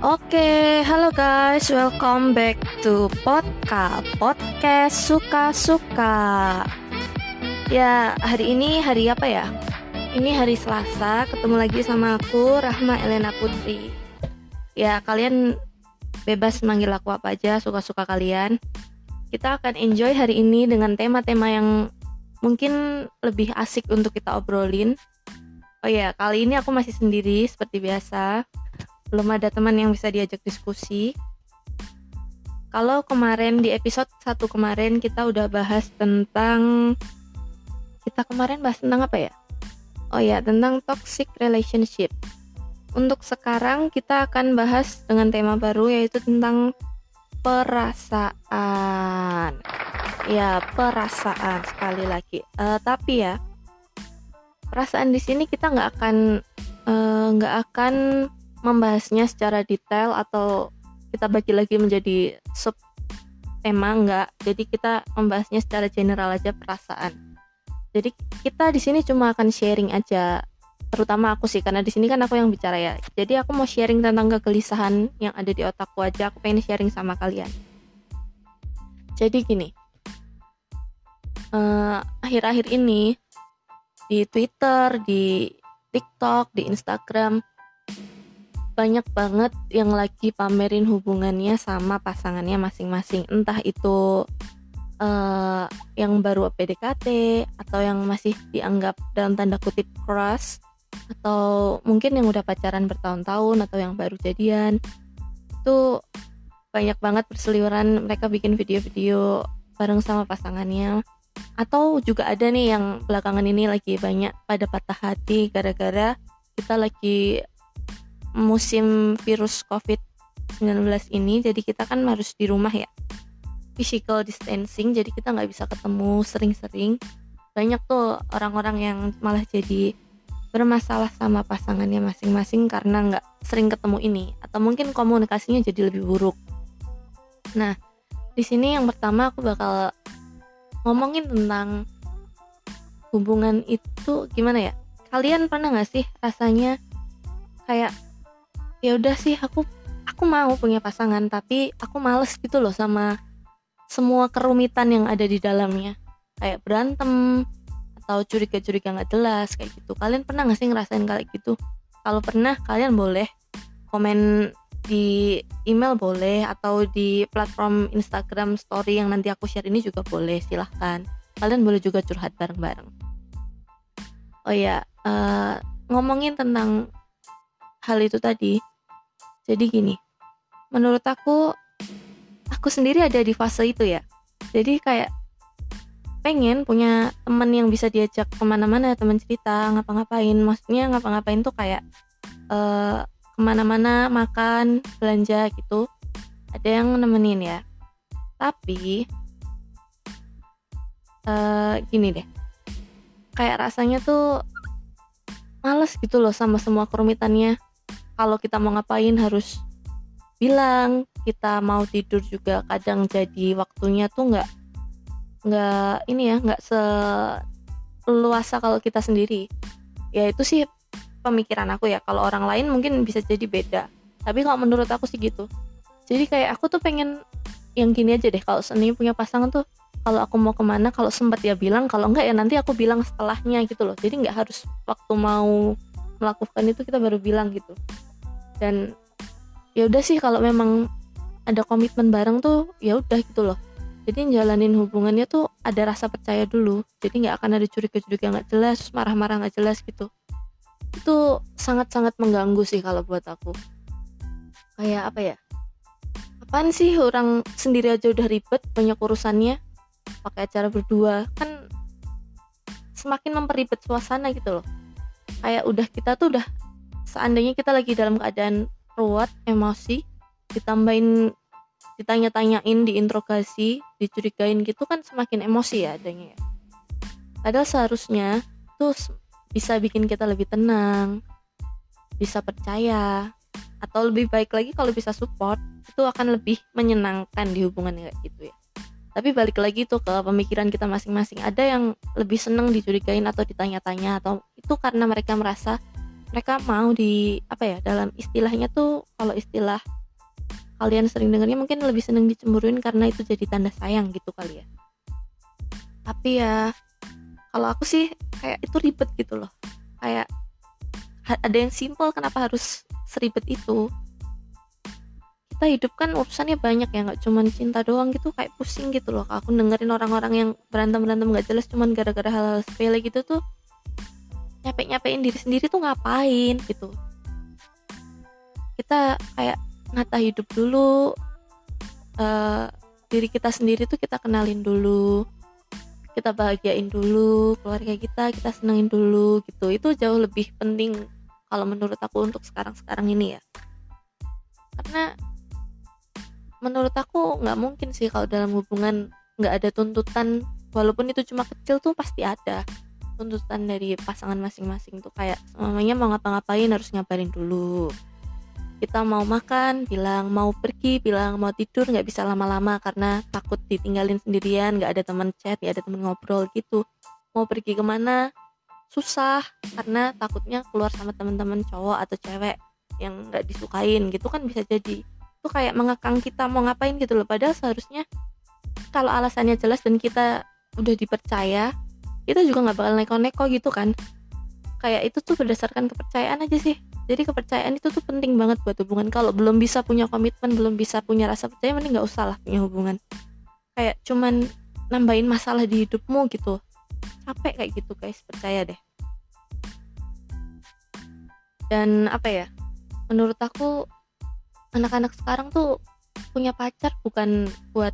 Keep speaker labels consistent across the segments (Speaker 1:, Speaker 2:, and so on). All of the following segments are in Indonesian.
Speaker 1: Oke, halo guys, welcome back to Podka Podcast Suka-Suka Ya, hari ini hari apa ya? Ini hari Selasa, ketemu lagi sama aku, Rahma Elena Putri. Ya, kalian bebas manggil aku apa aja, suka-suka kalian. Kita akan enjoy hari ini dengan tema-tema yang mungkin lebih asik untuk kita obrolin. Oh ya, kali ini aku masih sendiri seperti biasa belum ada teman yang bisa diajak diskusi. Kalau kemarin di episode 1 kemarin kita udah bahas tentang kita kemarin bahas tentang apa ya? Oh ya, tentang toxic relationship. Untuk sekarang kita akan bahas dengan tema baru yaitu tentang perasaan. Ya, perasaan sekali lagi. Uh, tapi ya, perasaan di sini kita nggak akan eh, nggak uh, akan membahasnya secara detail atau kita bagi lagi menjadi sub tema enggak. Jadi kita membahasnya secara general aja perasaan. Jadi kita di sini cuma akan sharing aja terutama aku sih karena di sini kan aku yang bicara ya. Jadi aku mau sharing tentang kegelisahan yang ada di otakku aja. Aku pengen sharing sama kalian. Jadi gini eh, akhir-akhir uh, ini di Twitter di TikTok di Instagram banyak banget yang lagi pamerin hubungannya sama pasangannya masing-masing. Entah itu uh, yang baru PDKT atau yang masih dianggap dalam tanda kutip crush atau mungkin yang udah pacaran bertahun-tahun atau yang baru jadian. Itu banyak banget berseliweran mereka bikin video-video bareng sama pasangannya. Atau juga ada nih yang belakangan ini lagi banyak pada patah hati gara-gara kita lagi musim virus COVID-19 ini jadi kita kan harus di rumah ya. Physical distancing jadi kita nggak bisa ketemu sering-sering. Banyak tuh orang-orang yang malah jadi bermasalah sama pasangannya masing-masing karena nggak sering ketemu ini atau mungkin komunikasinya jadi lebih buruk. Nah di sini yang pertama aku bakal ngomongin tentang hubungan itu gimana ya? Kalian pernah nggak sih rasanya kayak ya udah sih aku aku mau punya pasangan tapi aku males gitu loh sama semua kerumitan yang ada di dalamnya. Kayak berantem atau curiga-curiga nggak jelas kayak gitu. Kalian pernah nggak sih ngerasain kayak gitu? Kalau pernah kalian boleh komen di email boleh atau di platform Instagram story yang nanti aku share ini juga boleh silahkan. Kalian boleh juga curhat bareng-bareng. Oh ya uh, ngomongin tentang hal itu tadi jadi gini, menurut aku, aku sendiri ada di fase itu ya. Jadi kayak pengen punya temen yang bisa diajak ke mana-mana, teman cerita, ngapa-ngapain. Maksudnya ngapa-ngapain tuh kayak uh, ke mana-mana, makan, belanja gitu. Ada yang nemenin ya. Tapi uh, gini deh, kayak rasanya tuh males gitu loh sama semua kerumitannya kalau kita mau ngapain harus bilang kita mau tidur juga kadang jadi waktunya tuh nggak nggak ini ya nggak seluasa kalau kita sendiri. Ya itu sih pemikiran aku ya kalau orang lain mungkin bisa jadi beda tapi kalau menurut aku sih gitu. Jadi kayak aku tuh pengen yang gini aja deh kalau seni punya pasangan tuh kalau aku mau ke mana kalau sempat ya bilang kalau enggak ya nanti aku bilang setelahnya gitu loh. Jadi nggak harus waktu mau melakukan itu kita baru bilang gitu dan ya udah sih kalau memang ada komitmen bareng tuh ya udah gitu loh. Jadi jalanin hubungannya tuh ada rasa percaya dulu. Jadi nggak akan ada curiga-curiga nggak jelas marah-marah nggak jelas gitu. Itu sangat-sangat mengganggu sih kalau buat aku. Kayak apa ya? Apaan sih orang sendiri aja udah ribet banyak urusannya pakai acara berdua. Kan semakin memperibet suasana gitu loh. Kayak udah kita tuh udah seandainya kita lagi dalam keadaan ruwet emosi ditambahin ditanya-tanyain diinterogasi dicurigain gitu kan semakin emosi ya adanya ya. Padahal seharusnya tuh bisa bikin kita lebih tenang bisa percaya atau lebih baik lagi kalau bisa support itu akan lebih menyenangkan di hubungan kayak gitu ya. Tapi balik lagi tuh ke pemikiran kita masing-masing. Ada yang lebih seneng dicurigain atau ditanya-tanya atau itu karena mereka merasa mereka mau di apa ya dalam istilahnya tuh kalau istilah kalian sering dengarnya mungkin lebih seneng dicemburuin karena itu jadi tanda sayang gitu kali ya. Tapi ya kalau aku sih kayak itu ribet gitu loh. Kayak ada yang simple kenapa harus seribet itu? Kita hidup kan urusannya banyak ya nggak cuman cinta doang gitu kayak pusing gitu loh. Aku dengerin orang-orang yang berantem berantem nggak jelas cuman gara-gara hal-hal sepele gitu tuh nyapek nyapein diri sendiri tuh ngapain gitu. Kita kayak nata hidup dulu uh, diri kita sendiri tuh kita kenalin dulu kita bahagiain dulu keluarga kita kita senengin dulu gitu. Itu jauh lebih penting kalau menurut aku untuk sekarang-sekarang ini ya. Karena menurut aku nggak mungkin sih kalau dalam hubungan nggak ada tuntutan walaupun itu cuma kecil tuh pasti ada tuntutan dari pasangan masing-masing tuh kayak mamanya mau ngapa-ngapain harus ngabarin dulu. Kita mau makan bilang mau pergi bilang mau tidur nggak bisa lama-lama karena takut ditinggalin sendirian nggak ada teman chat nggak ada teman ngobrol gitu. Mau pergi ke mana susah karena takutnya keluar sama teman-teman cowok atau cewek yang nggak disukain gitu kan bisa jadi. Itu kayak mengekang kita mau ngapain gitu loh. Padahal seharusnya kalau alasannya jelas dan kita udah dipercaya kita juga nggak bakal neko-neko gitu kan. Kayak itu tuh berdasarkan kepercayaan aja sih. Jadi kepercayaan itu tuh penting banget buat hubungan. Kalau belum bisa punya komitmen belum bisa punya rasa percaya mending nggak usah lah punya hubungan. Kayak cuman nambahin masalah di hidupmu gitu. Capek kayak gitu guys. Percaya deh. Dan apa ya? Menurut aku anak-anak sekarang tuh punya pacar bukan buat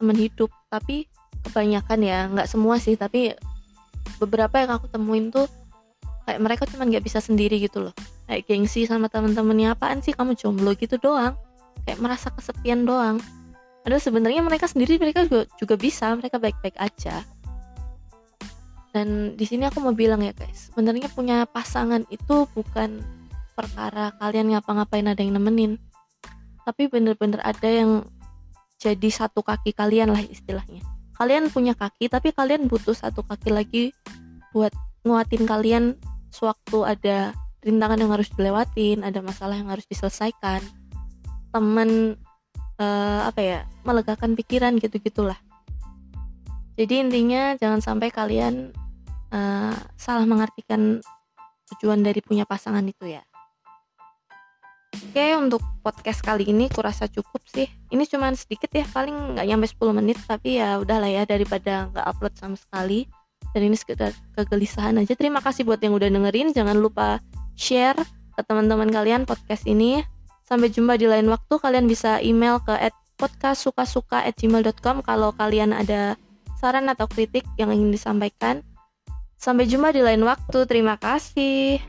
Speaker 1: temen hidup. Tapi kebanyakan ya nggak semua sih. Tapi beberapa yang aku temuin tuh kayak mereka cuma nggak bisa sendiri gitu loh. Kayak gengsi sama temen-temennya apaan sih kamu jomblo? gitu doang. Kayak merasa kesepian doang. Padahal sebenarnya mereka sendiri mereka juga, juga bisa mereka baik-baik aja. Dan di sini aku mau bilang ya guys sebenarnya punya pasangan itu bukan perkara kalian ngapa-ngapain ada yang nemenin. Tapi bener-bener ada yang jadi satu kaki kalian lah istilahnya kalian punya kaki tapi kalian butuh satu kaki lagi buat nguatin kalian sewaktu ada rintangan yang harus dilewatin ada masalah yang harus diselesaikan. Temen uh, apa ya melegakan pikiran gitu gitulah jadi intinya jangan sampai kalian uh, salah mengartikan tujuan dari punya pasangan itu ya Oke untuk podcast kali ini kurasa cukup sih Ini cuma sedikit ya paling nggak nyampe 10 menit Tapi ya udahlah ya daripada nggak upload sama sekali Dan ini sekedar kegelisahan aja Terima kasih buat yang udah dengerin Jangan lupa share ke teman-teman kalian podcast ini. Sampai jumpa di lain waktu. Kalian bisa email ke podcastsukasuka@gmail.com kalau kalian ada saran atau kritik yang ingin disampaikan. Sampai jumpa di lain waktu. Terima kasih.